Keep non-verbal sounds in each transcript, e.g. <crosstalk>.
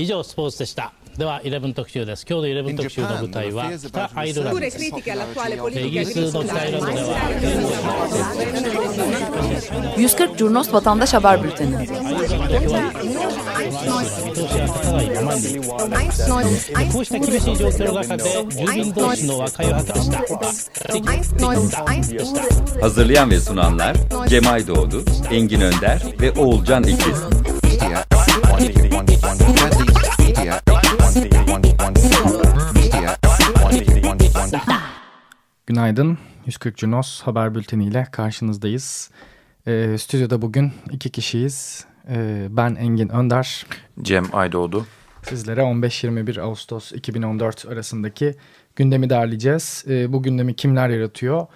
以上スポーツでしたでは11特集です今日の11特集の舞台は北アイルランドですイギリスの北アイルランドでは140 Curnos Vatandaş Haber Bülteni こうした厳しい状況の中で住民同士の和解を果たした Hazırlayan ve sunanlar Cemay Doğdu, Engin Önder ve Oğulcan İkiz. Günaydın. 140 Cunos haber bülteniyle karşınızdayız. Ee, stüdyoda bugün iki kişiyiz. Ee, ben Engin Önder. Cem Aydoğdu. Sizlere 15-21 Ağustos 2014 arasındaki gündemi derleyeceğiz. Ee, bu gündemi kimler yaratıyor?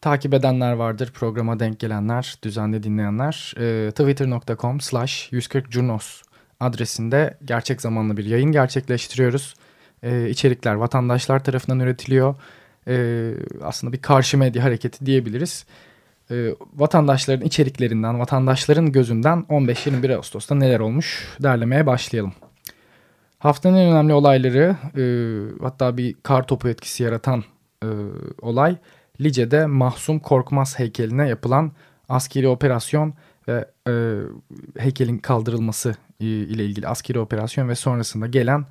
Takip edenler vardır, programa denk gelenler, düzenli dinleyenler. Ee, Twitter.com slash 140 Cunos adresinde gerçek zamanlı bir yayın gerçekleştiriyoruz. Ee, içerikler vatandaşlar tarafından üretiliyor. Ee, aslında bir karşı medya hareketi diyebiliriz. Ee, vatandaşların içeriklerinden, vatandaşların gözünden 15-21 Ağustos'ta neler olmuş derlemeye başlayalım. Haftanın en önemli olayları e, hatta bir kar topu etkisi yaratan e, olay Lice'de Mahsum Korkmaz heykeline yapılan askeri operasyon ve e, heykelin kaldırılması e, ile ilgili askeri operasyon ve sonrasında gelen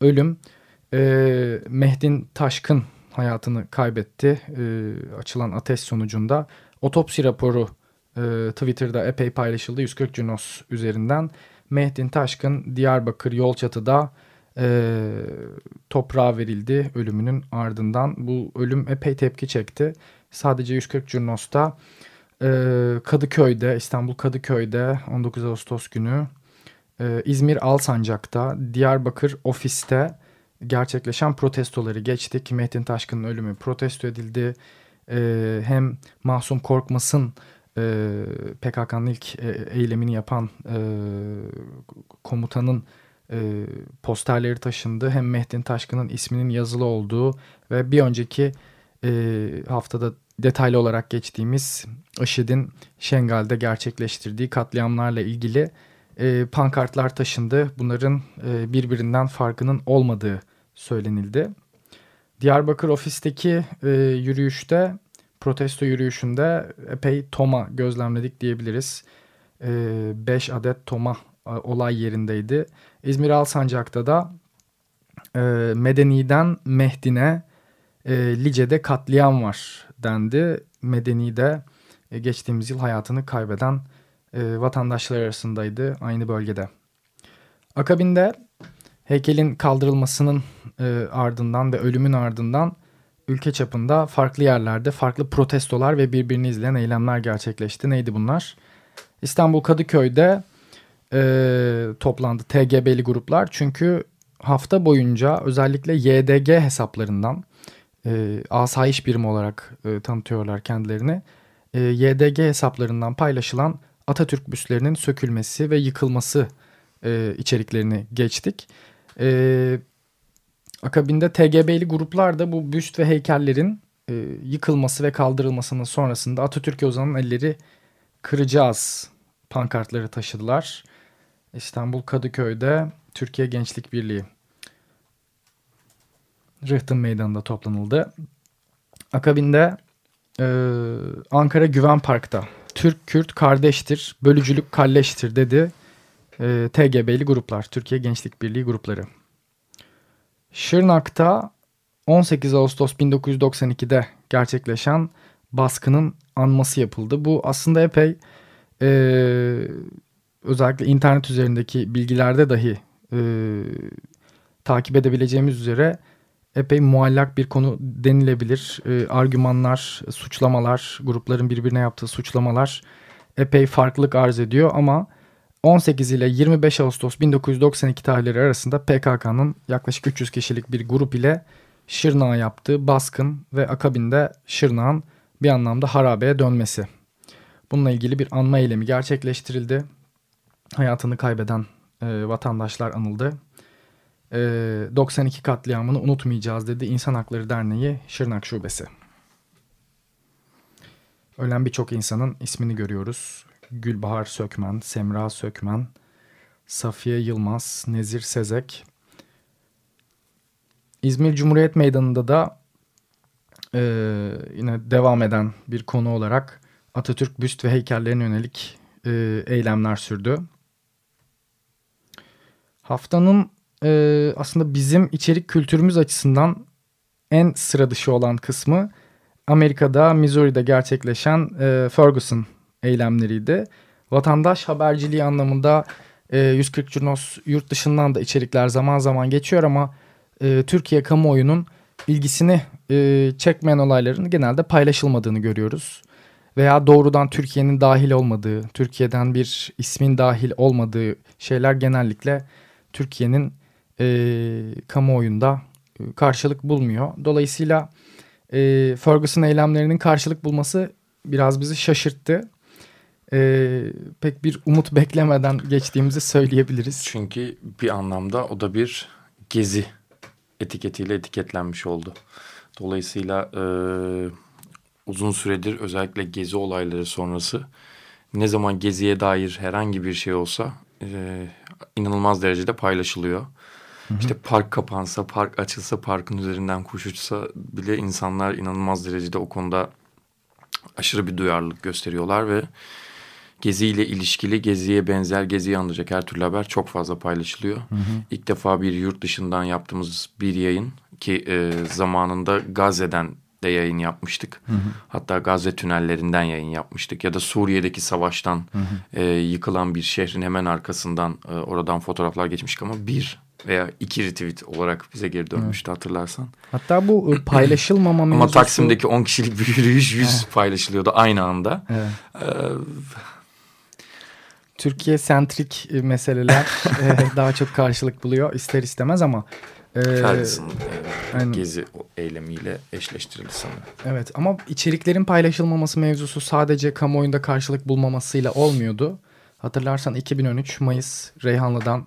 ölüm e, Mehdin Taşkın hayatını kaybetti. E, açılan ateş sonucunda otopsi raporu e, Twitter'da epey paylaşıldı 140 Cunos üzerinden. Mehdin Taşkın Diyarbakır Yolçatı'da e, toprağa verildi ölümünün ardından. Bu ölüm epey tepki çekti. Sadece 140 Cunos'ta e, Kadıköy'de, İstanbul Kadıköy'de 19 Ağustos günü, e, İzmir Alsancak'ta, Diyarbakır ofiste gerçekleşen protestoları geçtik. Mehdin Taşkın'ın ölümü protesto edildi. E, hem Mahsum Korkmas'ın e, PKK'nın ilk e, eylemini yapan komutanın posterleri taşındı. Hem Mehdin Taşkın'ın isminin yazılı olduğu ve bir önceki haftada detaylı olarak geçtiğimiz IŞİD'in Şengal'de gerçekleştirdiği katliamlarla ilgili e, pankartlar taşındı. Bunların e, birbirinden farkının olmadığı söylenildi. Diyarbakır ofisteki e, yürüyüşte, protesto yürüyüşünde epey toma gözlemledik diyebiliriz. 5 e, adet toma e, olay yerindeydi. İzmir Alsancak'ta da e, Medeni'den Mehdin'e e, Lice'de katliam var dendi. Medeni'de e, geçtiğimiz yıl hayatını kaybeden e, vatandaşlar arasındaydı aynı bölgede. Akabinde heykelin kaldırılmasının e, ardından ve ölümün ardından ülke çapında farklı yerlerde farklı protestolar ve birbirini izleyen eylemler gerçekleşti. Neydi bunlar? İstanbul Kadıköy'de e, toplandı TGB'li gruplar. Çünkü hafta boyunca özellikle YDG hesaplarından e, asayiş birimi olarak e, tanıtıyorlar kendilerini. E, YDG hesaplarından paylaşılan Atatürk büstlerinin sökülmesi ve yıkılması e, içeriklerini geçtik. E, akabinde TGB'li gruplar da bu büst ve heykellerin e, yıkılması ve kaldırılmasının sonrasında Atatürk'e uzanan elleri kıracağız pankartları taşıdılar. İstanbul Kadıköy'de Türkiye Gençlik Birliği Rıhtım Meydanı'nda toplanıldı. Akabinde e, Ankara Güven Park'ta Türk-Kürt kardeştir, bölücülük kalleştir dedi e, TGB'li gruplar, Türkiye Gençlik Birliği grupları. Şırnak'ta 18 Ağustos 1992'de gerçekleşen baskının anması yapıldı. Bu aslında epey e, özellikle internet üzerindeki bilgilerde dahi e, takip edebileceğimiz üzere epey muallak bir konu denilebilir. E, argümanlar, suçlamalar, grupların birbirine yaptığı suçlamalar epey farklılık arz ediyor ama 18 ile 25 Ağustos 1992 tarihleri arasında PKK'nın yaklaşık 300 kişilik bir grup ile Şırnak'a yaptığı baskın ve akabinde Şırnak'ın bir anlamda harabeye dönmesi. Bununla ilgili bir anma eylemi gerçekleştirildi. Hayatını kaybeden e, vatandaşlar anıldı. E, 92 katliamını unutmayacağız dedi İnsan Hakları Derneği Şırnak Şubesi. Ölen birçok insanın ismini görüyoruz. Gülbahar Sökmen, Semra Sökmen, Safiye Yılmaz, Nezir Sezek. İzmir Cumhuriyet Meydanı'nda da e, yine devam eden bir konu olarak Atatürk büst ve heykellerine yönelik e, eylemler sürdü. Haftanın e, aslında bizim içerik kültürümüz açısından en sıra dışı olan kısmı Amerika'da Missouri'de gerçekleşen e, Ferguson eylemleriydi. Vatandaş haberciliği anlamında e, 140 Cunos yurt dışından da içerikler zaman zaman geçiyor ama e, Türkiye kamuoyunun ilgisini e, çekmeyen olayların genelde paylaşılmadığını görüyoruz. Veya doğrudan Türkiye'nin dahil olmadığı, Türkiye'den bir ismin dahil olmadığı şeyler genellikle Türkiye'nin e, kamuoyunda e, karşılık bulmuyor. Dolayısıyla e, Ferguson eylemlerinin karşılık bulması biraz bizi şaşırttı. E, pek bir umut <laughs> beklemeden geçtiğimizi söyleyebiliriz. Çünkü bir anlamda o da bir gezi etiketiyle etiketlenmiş oldu. Dolayısıyla e, uzun süredir özellikle gezi olayları sonrası ne zaman geziye dair herhangi bir şey olsa e, inanılmaz derecede paylaşılıyor. Hı. İşte park kapansa, park açılsa, parkın üzerinden kuş uçsa bile insanlar inanılmaz derecede o konuda aşırı bir duyarlılık gösteriyorlar ve geziyle ilişkili, geziye benzer, geziyi anlayacak her türlü haber çok fazla paylaşılıyor. Hı hı. İlk defa bir yurt dışından yaptığımız bir yayın ki e, zamanında Gazze'den de yayın yapmıştık. Hı hı. Hatta Gazze tünellerinden yayın yapmıştık. Ya da Suriye'deki savaştan hı hı. E, yıkılan bir şehrin hemen arkasından e, oradan fotoğraflar geçmiştik ama bir veya iki retweet olarak bize geri dönmüştü evet. hatırlarsan. Hatta bu e, <clears throat> paylaşılmama mevzusu... Ama Taksim'deki 10 kişilik bir yürüyüş 100 paylaşılıyordu aynı anda. Evet. Ee, Türkiye sentrik e, meseleler e, <laughs> daha çok karşılık buluyor ister istemez ama e, Ferguson yani, gezi eylemiyle eşleştirildi sanırım. Evet ama içeriklerin paylaşılmaması mevzusu sadece kamuoyunda karşılık bulmamasıyla olmuyordu. Hatırlarsan 2013 Mayıs Reyhanlı'dan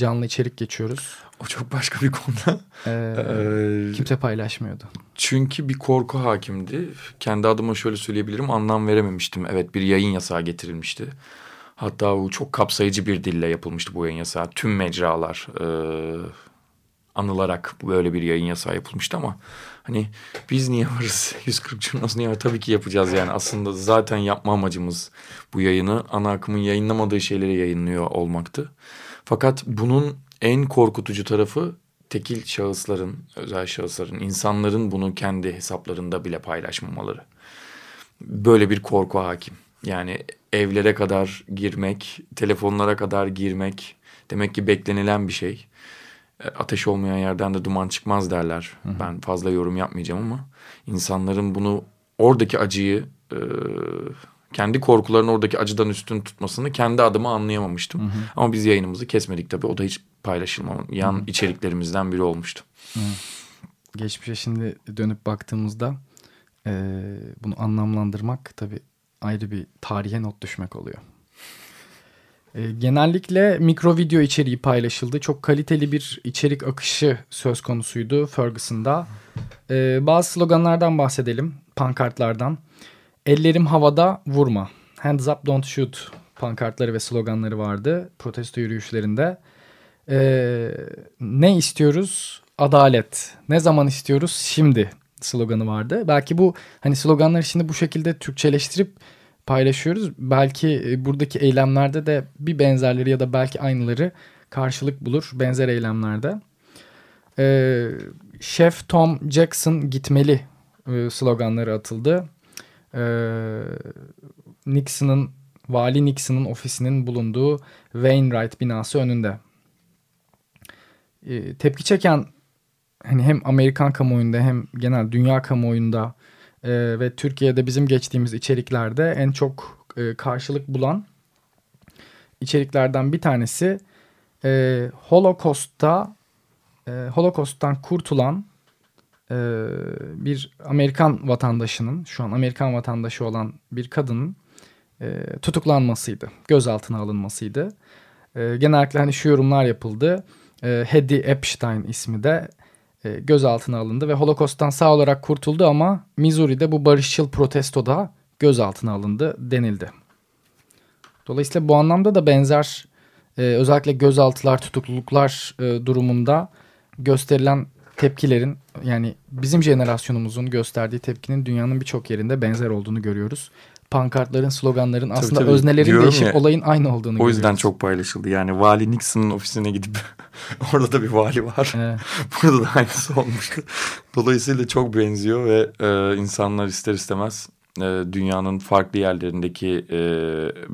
canlı içerik geçiyoruz. O çok başka bir konuda. Ee, ee, kimse paylaşmıyordu. Çünkü bir korku hakimdi. Kendi adıma şöyle söyleyebilirim anlam verememiştim. Evet bir yayın yasağı getirilmişti. Hatta bu çok kapsayıcı bir dille yapılmıştı bu yayın yasağı. Tüm mecralar e, anılarak böyle bir yayın yasağı yapılmıştı ama hani biz niye varız <laughs> 140 Cunos niye var tabii ki yapacağız yani aslında zaten yapma amacımız bu yayını ana akımın yayınlamadığı şeyleri yayınlıyor olmaktı. Fakat bunun en korkutucu tarafı tekil şahısların, özel şahısların, insanların bunu kendi hesaplarında bile paylaşmamaları. Böyle bir korku hakim. Yani evlere kadar girmek, telefonlara kadar girmek demek ki beklenilen bir şey. E, ateş olmayan yerden de duman çıkmaz derler. Hı hı. Ben fazla yorum yapmayacağım ama insanların bunu oradaki acıyı e, kendi korkularını oradaki acıdan üstün tutmasını kendi adıma anlayamamıştım. Hı hı. Ama biz yayınımızı kesmedik tabii. O da hiç paylaşılmayan hı hı. içeriklerimizden biri olmuştu. Hı. Geçmişe şimdi dönüp baktığımızda e, bunu anlamlandırmak tabii ayrı bir tarihe not düşmek oluyor. E, genellikle mikro video içeriği paylaşıldı. Çok kaliteli bir içerik akışı söz konusuydu Ferguson'da. E, bazı sloganlardan bahsedelim, pankartlardan. Ellerim havada vurma. Hands up don't shoot pankartları ve sloganları vardı protesto yürüyüşlerinde. Ee, ne istiyoruz? Adalet. Ne zaman istiyoruz? Şimdi sloganı vardı. Belki bu hani sloganları şimdi bu şekilde Türkçeleştirip paylaşıyoruz. Belki e, buradaki eylemlerde de bir benzerleri ya da belki aynıları karşılık bulur benzer eylemlerde. Ee, Şef Tom Jackson gitmeli e, sloganları atıldı. Ee, Nixon'ın Vali Nixon'ın ofisinin bulunduğu Wainwright binası önünde. Ee, tepki çeken hani hem Amerikan kamuoyunda hem genel dünya kamuoyunda e, ve Türkiye'de bizim geçtiğimiz içeriklerde en çok e, karşılık bulan içeriklerden bir tanesi e, Holocaust'ta e, Holocaust'tan kurtulan e, bir Amerikan vatandaşının şu an Amerikan vatandaşı olan bir kadının e, tutuklanmasıydı. Gözaltına alınmasıydı. E, genellikle hani şu yorumlar yapıldı. E, Hedy Epstein ismi de e, gözaltına alındı ve Holocaust'tan sağ olarak kurtuldu ama Missouri'de bu barışçıl protestoda gözaltına alındı denildi. Dolayısıyla bu anlamda da benzer e, özellikle gözaltılar, tutukluluklar durumunda gösterilen tepkilerin yani bizim jenerasyonumuzun gösterdiği tepkinin dünyanın birçok yerinde benzer olduğunu görüyoruz. Pankartların, sloganların tabii, aslında tabii. öznelerin değişip ya, olayın aynı olduğunu görüyoruz. O yüzden görüyoruz. çok paylaşıldı. Yani Vali Nixon'ın ofisine gidip <laughs> orada da bir vali var. Evet. <laughs> Burada da aynısı olmuştu. Dolayısıyla çok benziyor ve e, insanlar ister istemez e, dünyanın farklı yerlerindeki e,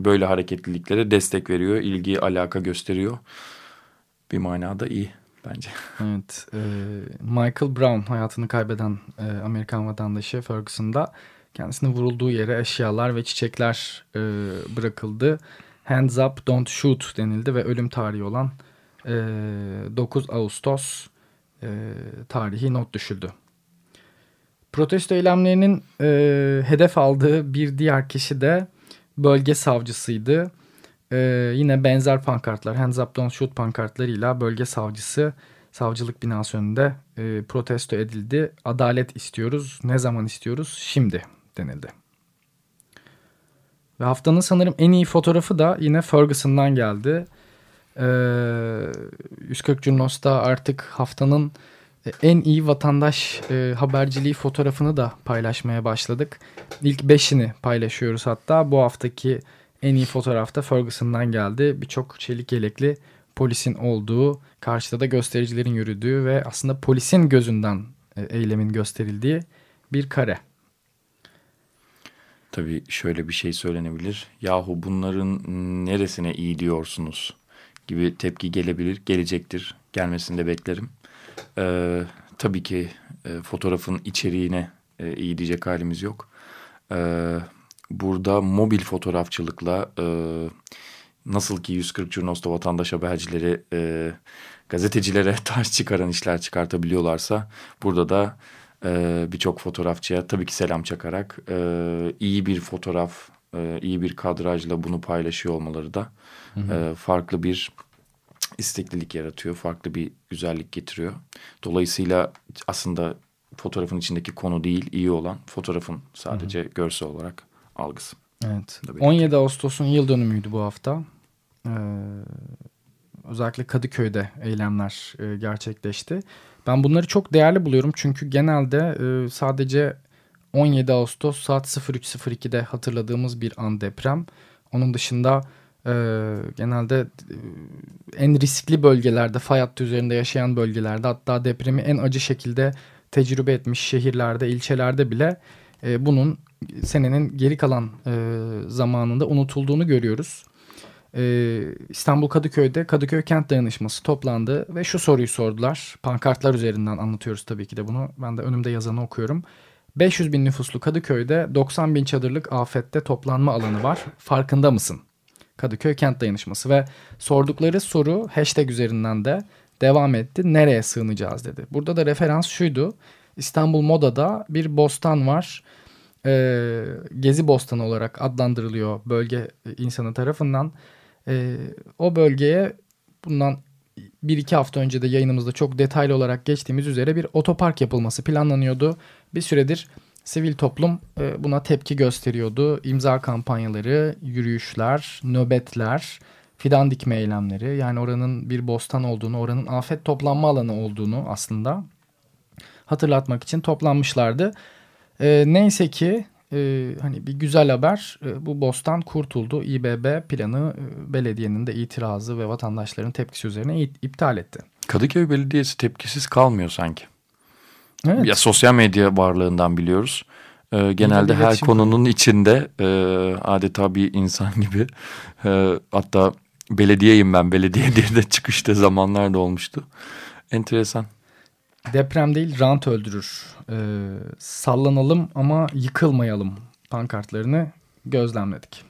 böyle hareketliliklere destek veriyor, ilgi, alaka gösteriyor. Bir manada iyi bence. <laughs> Evet. E, Michael Brown hayatını kaybeden e, Amerikan vatandaşı Ferguson'da kendisinin vurulduğu yere eşyalar ve çiçekler e, bırakıldı. Hands up don't shoot denildi ve ölüm tarihi olan e, 9 Ağustos e, tarihi not düşüldü. Protesto eylemlerinin e, hedef aldığı bir diğer kişi de bölge savcısıydı. E, yine benzer pankartlar, Hands Up Don't Shoot pankartlarıyla bölge savcısı savcılık binası önünde e, protesto edildi. Adalet istiyoruz. Ne zaman istiyoruz? Şimdi denildi. Ve haftanın sanırım en iyi fotoğrafı da yine Ferguson'dan geldi. Ee, 140 Curnos'ta artık haftanın en iyi vatandaş e, haberciliği fotoğrafını da paylaşmaya başladık. İlk beşini paylaşıyoruz hatta. Bu haftaki en iyi fotoğrafta Ferguson'dan geldi. Birçok çelik yelekli polisin olduğu, karşıda da göstericilerin yürüdüğü ve aslında polisin gözünden e, eylemin gösterildiği bir kare. Tabii şöyle bir şey söylenebilir. Yahu bunların neresine iyi diyorsunuz gibi tepki gelebilir, gelecektir. Gelmesini de beklerim. Ee, tabii ki e, fotoğrafın içeriğine e, iyi diyecek halimiz yok. Ee, burada mobil fotoğrafçılıkla e, nasıl ki 140 Curnos'ta vatandaş habercileri e, gazetecilere <laughs> taş çıkaran işler çıkartabiliyorlarsa burada da e, birçok fotoğrafçıya tabii ki selam çakarak e, iyi bir fotoğraf, e, iyi bir kadrajla bunu paylaşıyor olmaları da hı hı. E, farklı bir isteklilik yaratıyor, farklı bir güzellik getiriyor. Dolayısıyla aslında fotoğrafın içindeki konu değil, iyi olan fotoğrafın sadece Hı-hı. görsel olarak algısı. Evet. 17 Ağustos'un yıl dönümüydü bu hafta. Ee, özellikle Kadıköy'de eylemler e, gerçekleşti. Ben bunları çok değerli buluyorum çünkü genelde e, sadece 17 Ağustos saat 03.02'de hatırladığımız bir an deprem. Onun dışında e, genelde e, en riskli bölgelerde, fay hattı üzerinde yaşayan bölgelerde hatta depremi en acı şekilde tecrübe etmiş şehirlerde, ilçelerde bile e, bunun senenin geri kalan e, zamanında unutulduğunu görüyoruz. E, İstanbul Kadıköy'de Kadıköy Kent Dayanışması toplandı ve şu soruyu sordular. Pankartlar üzerinden anlatıyoruz tabii ki de bunu. Ben de önümde yazanı okuyorum. 500 bin nüfuslu Kadıköy'de 90 bin çadırlık afette toplanma alanı var. Farkında mısın? Kadıköy Kent Dayanışması ve sordukları soru hashtag üzerinden de devam etti. Nereye sığınacağız dedi. Burada da referans şuydu. İstanbul Moda'da bir bostan var. Ee, Gezi Bostanı olarak adlandırılıyor bölge insanı tarafından. Ee, o bölgeye bundan bir iki hafta önce de yayınımızda çok detaylı olarak geçtiğimiz üzere bir otopark yapılması planlanıyordu. Bir süredir sivil toplum e, buna tepki gösteriyordu. İmza kampanyaları, yürüyüşler, nöbetler, fidan dikme eylemleri yani oranın bir bostan olduğunu, oranın afet toplanma alanı olduğunu aslında hatırlatmak için toplanmışlardı. E, neyse ki e, hani bir güzel haber e, bu bostan kurtuldu. İBB planı e, belediyenin de itirazı ve vatandaşların tepkisi üzerine iptal etti. Kadıköy Belediyesi tepkisiz kalmıyor sanki. Evet. Ya sosyal medya varlığından biliyoruz. Ee, genelde her konunun içinde e, adeta bir insan gibi e, hatta belediyeyim ben belediye diye de <laughs> çıkışta zamanlar da olmuştu. Enteresan. Deprem değil rant öldürür. Ee, sallanalım ama yıkılmayalım pankartlarını gözlemledik.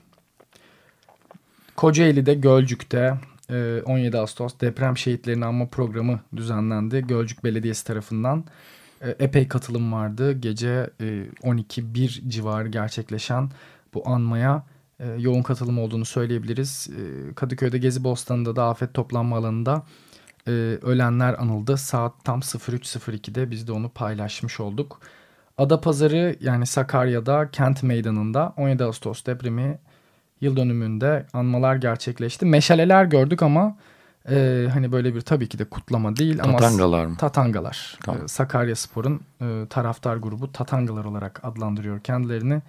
Kocaeli'de Gölcük'te 17 e, Ağustos deprem şehitlerini anma programı düzenlendi. Gölcük Belediyesi tarafından e, epey katılım vardı. Gece 12-1 e, civarı gerçekleşen bu anmaya yoğun katılım olduğunu söyleyebiliriz. Kadıköy'de Gezi Bostanı'nda da afet toplanma alanında ölenler anıldı. Saat tam 03.02'de biz de onu paylaşmış olduk. Adapazarı yani Sakarya'da kent meydanında 17 Ağustos depremi yıl dönümünde anmalar gerçekleşti. Meşaleler gördük ama e, hani böyle bir tabii ki de kutlama değil ama Tatangalar mı? Tatangalar. Tamam. E, Sakarya Spor'un e, taraftar grubu Tatangalar olarak adlandırıyor kendilerini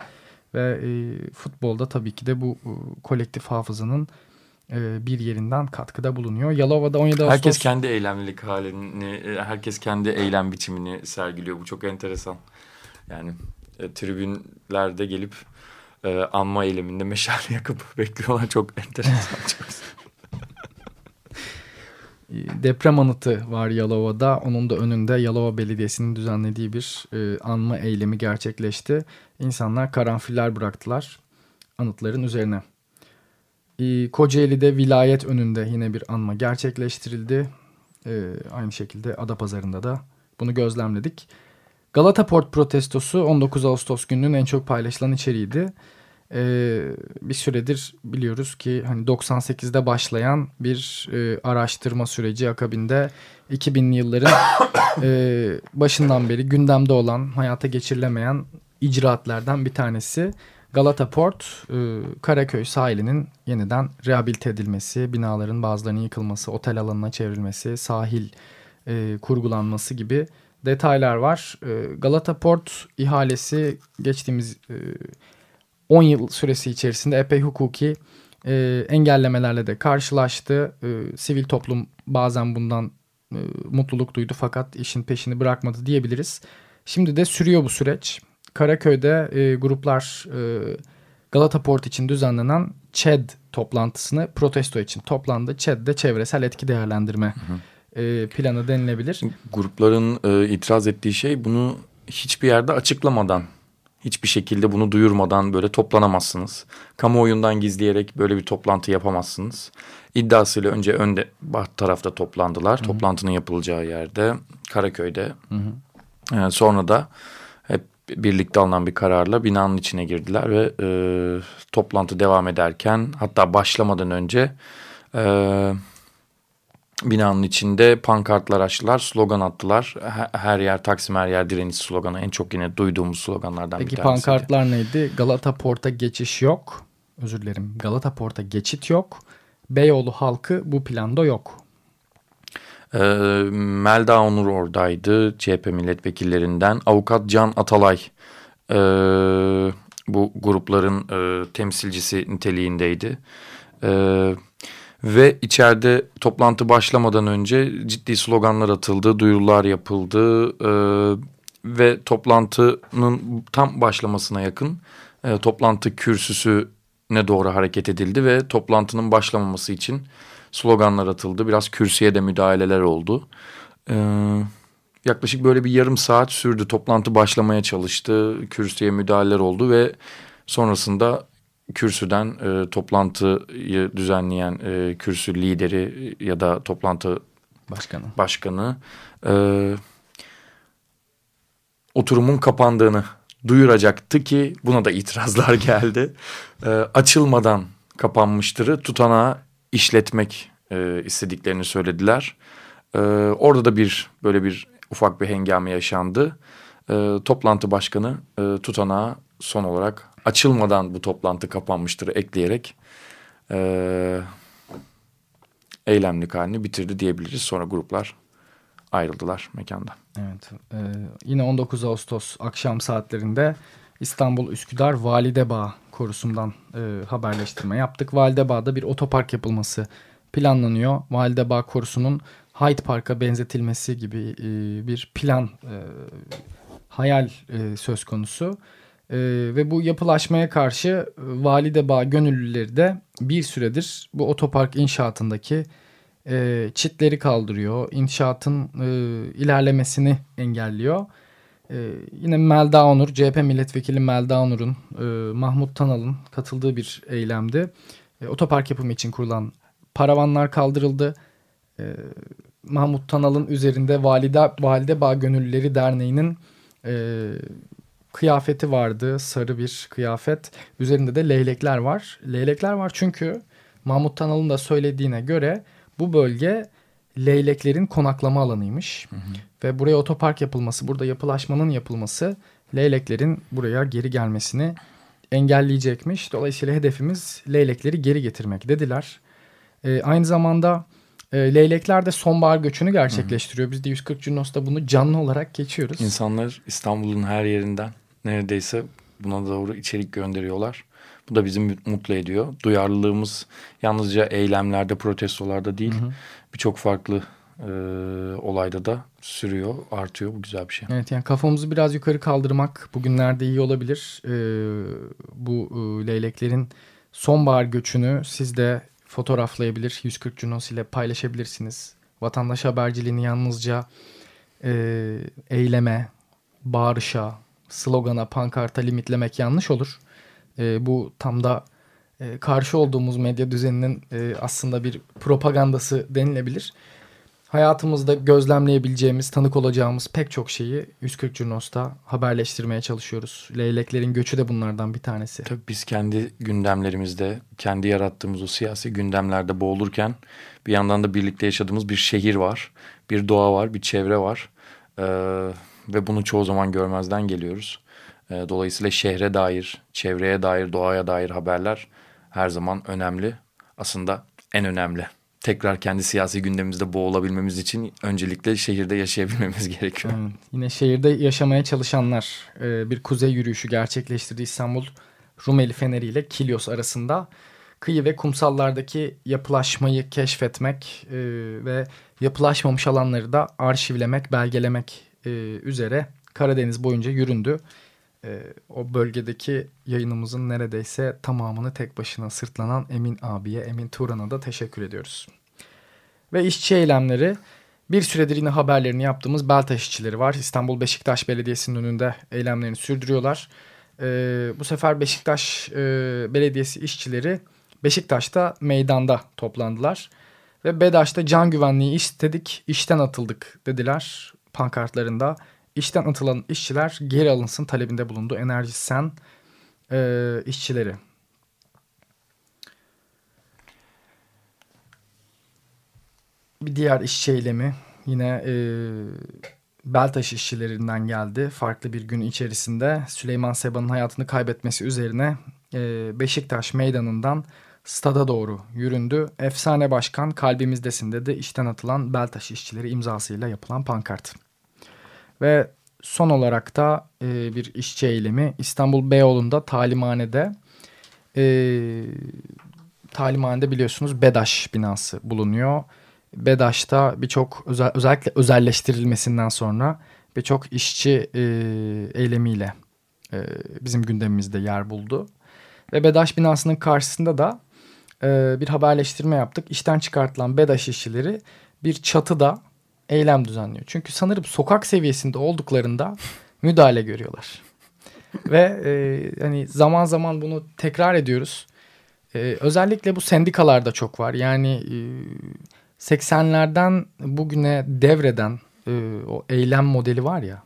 ve e, futbolda tabii ki de bu e, kolektif hafızanın e, bir yerinden katkıda bulunuyor. Yalova'da 17 Ağustos... Herkes kendi eylemlilik halini, e, herkes kendi eylem biçimini sergiliyor. Bu çok enteresan. Yani e, tribünlerde gelip e, anma eyleminde meşale yakıp <laughs> bekliyorlar. Çok enteresan. <laughs> çok deprem anıtı var Yalova'da. Onun da önünde Yalova Belediyesi'nin düzenlediği bir e, anma eylemi gerçekleşti. İnsanlar karanfiller bıraktılar anıtların üzerine. E, Kocaeli'de vilayet önünde yine bir anma gerçekleştirildi. E, aynı şekilde Adapazarı'nda da bunu gözlemledik. Galata Port protestosu 19 Ağustos gününün en çok paylaşılan içeriğiydi e, bir süredir biliyoruz ki hani 98'de başlayan bir e, araştırma süreci akabinde 2000'li yılların <coughs> e, başından beri gündemde olan hayata geçirilemeyen icraatlerden bir tanesi Galata Port e, Karaköy sahilinin yeniden rehabilite edilmesi, binaların bazılarının yıkılması, otel alanına çevrilmesi, sahil e, kurgulanması gibi detaylar var. E, Galata Port ihalesi geçtiğimiz e, 10 yıl süresi içerisinde epey hukuki engellemelerle de karşılaştı. Sivil toplum bazen bundan mutluluk duydu fakat işin peşini bırakmadı diyebiliriz. Şimdi de sürüyor bu süreç. Karaköy'de e, gruplar e, Galata Port için düzenlenen ÇED toplantısını protesto için toplandı. ÇED de çevresel etki değerlendirme hı hı. E, planı denilebilir. Grupların e, itiraz ettiği şey bunu hiçbir yerde açıklamadan Hiçbir şekilde bunu duyurmadan böyle toplanamazsınız. Kamuoyundan gizleyerek böyle bir toplantı yapamazsınız. İddiasıyla önce önde tarafta toplandılar. Hı -hı. Toplantının yapılacağı yerde Karaköy'de. Hı -hı. Ee, sonra da birlikte alınan bir kararla binanın içine girdiler ve e, toplantı devam ederken hatta başlamadan önce e, binanın içinde pankartlar açtılar, slogan attılar. Her yer Taksim, her yer direniş sloganı. En çok yine duyduğumuz sloganlardan Peki, bir tanesi. Peki pankartlar neydi? Galata Port'a geçiş yok. Özür dilerim. Galata Port'a geçit yok. Beyoğlu halkı bu planda yok. Ee, Melda Onur oradaydı. CHP milletvekillerinden. Avukat Can Atalay e, bu grupların e, temsilcisi niteliğindeydi. Evet ve içeride toplantı başlamadan önce ciddi sloganlar atıldı, duyurular yapıldı e, ve toplantının tam başlamasına yakın e, toplantı kürsüsüne doğru hareket edildi ve toplantının başlamaması için sloganlar atıldı. Biraz kürsüye de müdahaleler oldu. E, yaklaşık böyle bir yarım saat sürdü. Toplantı başlamaya çalıştı, kürsüye müdahaleler oldu ve sonrasında kürsüden e, toplantıyı düzenleyen e, kürsü lideri ya da toplantı başkanı, başkanı e, oturumun kapandığını duyuracaktı ki buna da itirazlar <laughs> geldi. E, açılmadan kapanmıştırı tutanağı işletmek e, istediklerini söylediler. E, orada da bir böyle bir ufak bir hengame yaşandı. E, toplantı başkanı e, tutanağı son olarak açılmadan bu toplantı kapanmıştır ekleyerek e, eylemlik halini bitirdi diyebiliriz. Sonra gruplar ayrıldılar mekandan. Evet. E, yine 19 Ağustos akşam saatlerinde İstanbul Üsküdar Validebağ korusundan e, haberleştirme yaptık. Validebağ'da bir otopark yapılması planlanıyor. Validebağ korusunun Hyde Park'a benzetilmesi gibi e, bir plan e, hayal e, söz konusu. E, ve bu yapılaşmaya karşı e, Validebağ gönüllüleri de bir süredir bu otopark inşaatındaki e, çitleri kaldırıyor. İnşaatın e, ilerlemesini engelliyor. E, yine Melda Onur, CHP milletvekili Melda Onur'un, e, Mahmut Tanal'ın katıldığı bir eylemdi. E, otopark yapımı için kurulan paravanlar kaldırıldı. E, Mahmut Tanal'ın üzerinde Valide, Validebağ Gönüllüleri Derneği'nin e, kıyafeti vardı. Sarı bir kıyafet. Üzerinde de leylekler var. Leylekler var çünkü Mahmut Tanal'ın da söylediğine göre bu bölge leyleklerin konaklama alanıymış. Hı hı. Ve buraya otopark yapılması, burada yapılaşmanın yapılması leyleklerin buraya geri gelmesini engelleyecekmiş. Dolayısıyla hedefimiz leylekleri geri getirmek dediler. E, aynı zamanda e, leylekler de sonbahar göçünü gerçekleştiriyor. Biz de 140 Cunos'ta bunu canlı olarak geçiyoruz. İnsanlar İstanbul'un her yerinden neredeyse buna doğru içerik gönderiyorlar. Bu da bizi mutlu ediyor. Duyarlılığımız yalnızca eylemlerde, protestolarda değil birçok farklı e, olayda da sürüyor, artıyor. Bu güzel bir şey. Evet yani kafamızı biraz yukarı kaldırmak bugünlerde iyi olabilir. E, bu e, leyleklerin sonbahar göçünü siz de fotoğraflayabilir. 140 Junos ile paylaşabilirsiniz. Vatandaş haberciliğini yalnızca e, eyleme, bağırışa, slogana, pankarta limitlemek yanlış olur. E, bu tam da e, karşı olduğumuz medya düzeninin e, aslında bir propagandası denilebilir. Hayatımızda gözlemleyebileceğimiz, tanık olacağımız pek çok şeyi 140 Curnos'ta haberleştirmeye çalışıyoruz. Leyleklerin göçü de bunlardan bir tanesi. Tabii biz kendi gündemlerimizde, kendi yarattığımız o siyasi gündemlerde boğulurken bir yandan da birlikte yaşadığımız bir şehir var, bir doğa var, bir çevre var. Ee, ve bunu çoğu zaman görmezden geliyoruz. Ee, dolayısıyla şehre dair, çevreye dair, doğaya dair haberler her zaman önemli. Aslında en önemli. Tekrar kendi siyasi gündemimizde boğulabilmemiz için öncelikle şehirde yaşayabilmemiz <laughs> gerekiyor. Evet, yine şehirde yaşamaya çalışanlar e, bir kuzey yürüyüşü gerçekleştirdi İstanbul Rumeli Feneri ile Kilyos arasında. Kıyı ve kumsallardaki yapılaşmayı keşfetmek e, ve yapılaşmamış alanları da arşivlemek, belgelemek e, üzere Karadeniz boyunca yüründü e, o bölgedeki yayınımızın neredeyse tamamını tek başına sırtlanan Emin abiye, Emin Turan'a da teşekkür ediyoruz. Ve işçi eylemleri bir süredir yine haberlerini yaptığımız Beltaş işçileri var. İstanbul Beşiktaş Belediyesi'nin önünde eylemlerini sürdürüyorlar. E, bu sefer Beşiktaş e, Belediyesi işçileri Beşiktaş'ta meydanda toplandılar. Ve BEDAŞ'ta can güvenliği istedik, işten atıldık dediler pankartlarında işten atılan işçiler geri alınsın talebinde bulundu. Enerji Sen e, işçileri. Bir diğer işçi eylemi yine e, Beltaş işçilerinden geldi. Farklı bir gün içerisinde Süleyman Seba'nın hayatını kaybetmesi üzerine e, Beşiktaş meydanından stada doğru yüründü. Efsane başkan kalbimizdesin dedi. İşten atılan Beltaş işçileri imzasıyla yapılan pankart. Ve son olarak da e, bir işçi eylemi İstanbul Beyoğlu'nda talimhanede e, talimhanede biliyorsunuz BEDAŞ binası bulunuyor. BEDAŞ'ta birçok özel, özellikle özelleştirilmesinden sonra birçok işçi e, eylemiyle e, bizim gündemimizde yer buldu. Ve BEDAŞ binasının karşısında da e, bir haberleştirme yaptık. İşten çıkartılan BEDAŞ işçileri bir çatıda eylem düzenliyor. Çünkü sanırım sokak seviyesinde olduklarında <laughs> müdahale görüyorlar. Ve e, hani zaman zaman bunu tekrar ediyoruz. E, özellikle bu sendikalarda çok var. Yani e, 80'lerden bugüne devreden e, o eylem modeli var ya.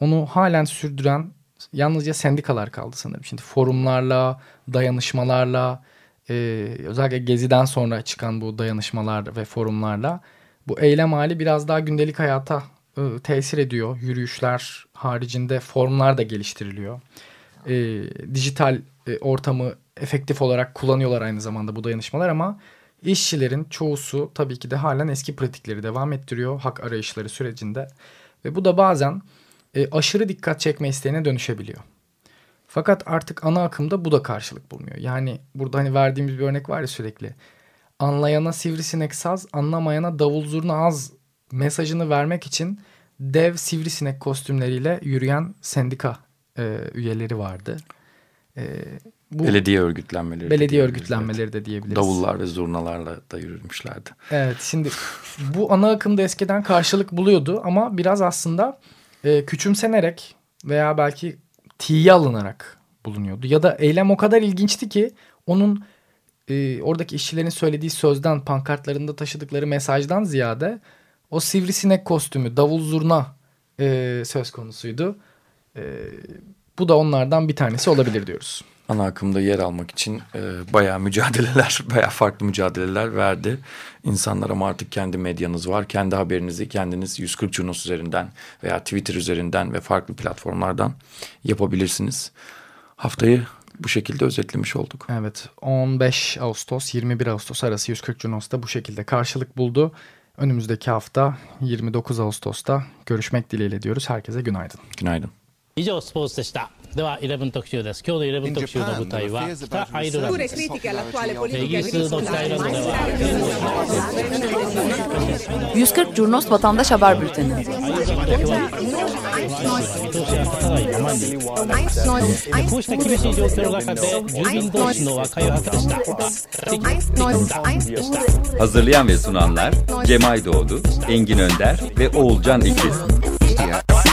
Onu halen sürdüren yalnızca sendikalar kaldı sanırım. Şimdi forumlarla, dayanışmalarla, e, özellikle Gezi'den sonra çıkan bu dayanışmalar ve forumlarla bu eylem hali biraz daha gündelik hayata e, tesir ediyor. Yürüyüşler haricinde formlar da geliştiriliyor. E, dijital e, ortamı efektif olarak kullanıyorlar aynı zamanda bu dayanışmalar ama işçilerin çoğusu tabii ki de halen eski pratikleri devam ettiriyor hak arayışları sürecinde. Ve bu da bazen e, aşırı dikkat çekme isteğine dönüşebiliyor. Fakat artık ana akımda bu da karşılık bulmuyor. Yani burada hani verdiğimiz bir örnek var ya sürekli anlayana sivrisinek saz, anlamayana davul zurna az mesajını vermek için dev sivrisinek kostümleriyle yürüyen sendika e, üyeleri vardı. E, bu belediye örgütlenmeleri. Belediye de örgütlenmeleri de diyebiliriz. Davullar ve zurnalarla da yürümüşlerdi. Evet şimdi bu ana akımda eskiden karşılık buluyordu ama biraz aslında e, küçümsenerek veya belki tiye alınarak bulunuyordu. Ya da eylem o kadar ilginçti ki onun e, oradaki işçilerin söylediği sözden pankartlarında taşıdıkları mesajdan ziyade o sivrisinek kostümü davul zurna e, söz konusuydu. E, bu da onlardan bir tanesi olabilir diyoruz. Ana akımda yer almak için e, bayağı mücadeleler, <laughs> bayağı farklı mücadeleler verdi. İnsanlar ama artık kendi medyanız var. Kendi haberinizi kendiniz 140 Junos üzerinden veya Twitter üzerinden ve farklı platformlardan yapabilirsiniz. Haftayı bu şekilde özetlemiş olduk. Evet 15 Ağustos 21 Ağustos arası 140 Junos'ta bu şekilde karşılık buldu. Önümüzdeki hafta 29 Ağustos'ta görüşmek dileğiyle diyoruz. Herkese günaydın. Günaydın. 以上スポーツでしたでは11特集です今日の11特集の舞台は北アイルランドですイギリスの北アイルランドでは140 Curnos Vatandaş Haber Bülteni こうした厳しい状況の中で住民同士の和解を図でした Hazırlayan ve sunanlar Cemay Doğdu, Engin Önder ve Oğulcan İkiz.